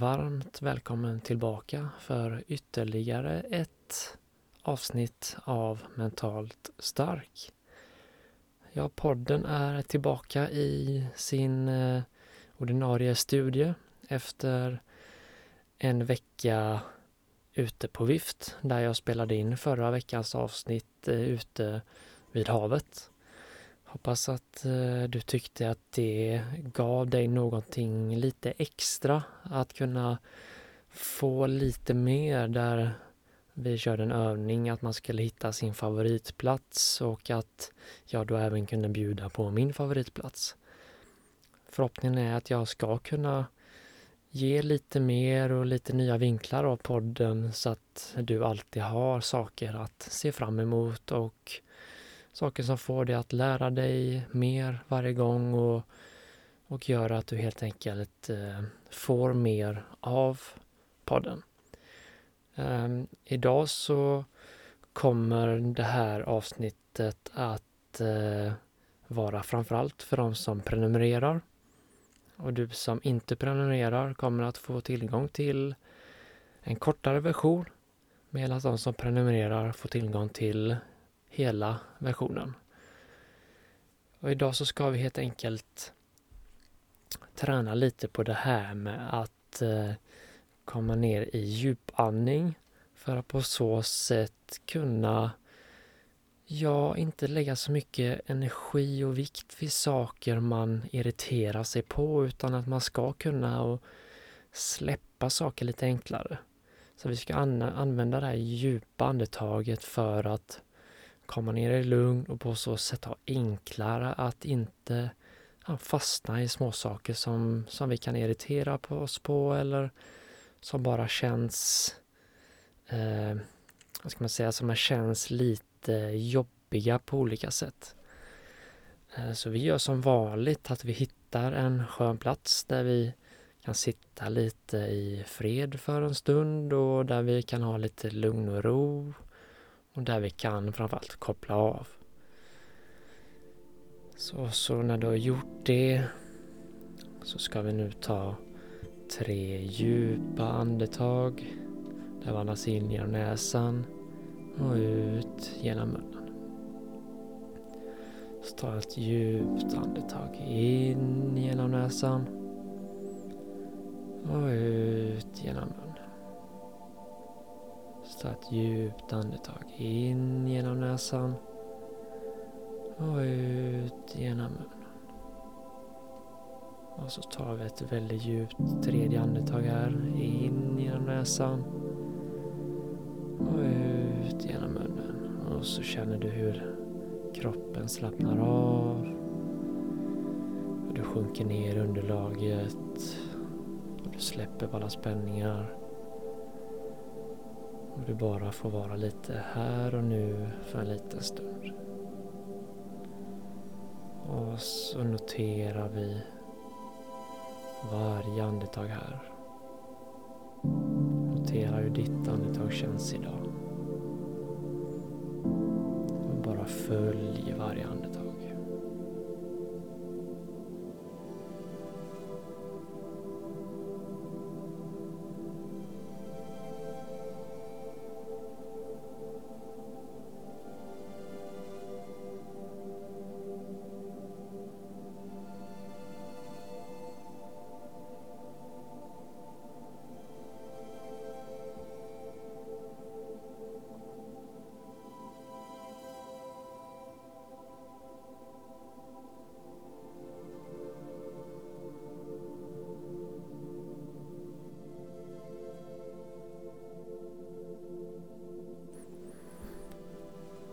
Varmt välkommen tillbaka för ytterligare ett avsnitt av Mentalt stark. Ja, podden är tillbaka i sin eh, ordinarie studie efter en vecka ute på vift där jag spelade in förra veckans avsnitt eh, ute vid havet. Hoppas att eh, du tyckte att det gav dig någonting lite extra att kunna få lite mer där vi körde en övning att man skulle hitta sin favoritplats och att jag då även kunde bjuda på min favoritplats. Förhoppningen är att jag ska kunna ge lite mer och lite nya vinklar av podden så att du alltid har saker att se fram emot och saker som får dig att lära dig mer varje gång och, och gör att du helt enkelt eh, får mer av podden. Ehm, idag så kommer det här avsnittet att eh, vara framförallt för de som prenumererar. Och du som inte prenumererar kommer att få tillgång till en kortare version medan de som prenumererar får tillgång till hela versionen. Och idag så ska vi helt enkelt träna lite på det här med att eh, komma ner i djupandning för att på så sätt kunna Ja, inte lägga så mycket energi och vikt vid saker man irriterar sig på utan att man ska kunna och släppa saker lite enklare. Så vi ska an använda det här djupa andetaget för att komma ner i lugn och på så sätt ha enklare att inte ja, fastna i småsaker som, som vi kan irritera på oss på eller som bara känns, eh, vad ska man säga, som känns lite jobbiga på olika sätt. Eh, så vi gör som vanligt att vi hittar en skön plats där vi kan sitta lite i fred för en stund och där vi kan ha lite lugn och ro och där vi kan framförallt koppla av. Så, så när du har gjort det så ska vi nu ta Tre djupa andetag. Där vi andas in genom näsan och ut genom munnen. Så ta ett djupt andetag in genom näsan och ut genom munnen. Ta ett djupt andetag in genom näsan och ut genom munnen. Och så tar vi ett väldigt djupt tredje andetag här. In genom näsan. Och ut genom munnen. Och så känner du hur kroppen slappnar av. Och du sjunker ner i underlaget. Och du släpper på alla spänningar. Om du bara får vara lite här och nu för en liten stund. Och så noterar vi varje andetag här. Notera hur ditt andetag känns idag. Och bara följ varje andetag.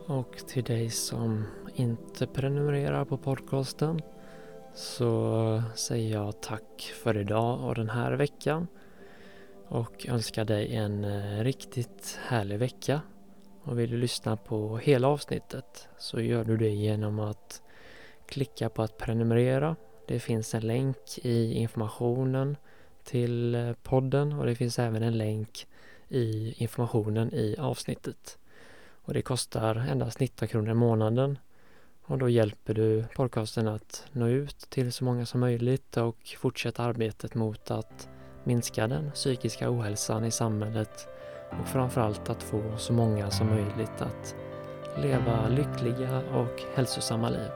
Och till dig som inte prenumererar på podcasten så säger jag tack för idag och den här veckan och önskar dig en eh, riktigt härlig vecka. Och vill du lyssna på hela avsnittet så gör du det genom att klicka på att prenumerera. Det finns en länk i informationen till eh, podden och det finns även en länk i informationen i avsnittet. Och det kostar endast 19 kronor i månaden och då hjälper du podcasten att nå ut till så många som möjligt och fortsätta arbetet mot att minska den psykiska ohälsan i samhället och framförallt att få så många som möjligt att leva lyckliga och hälsosamma liv.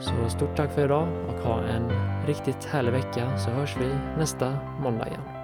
Så stort tack för idag och ha en riktigt härlig vecka så hörs vi nästa måndag igen.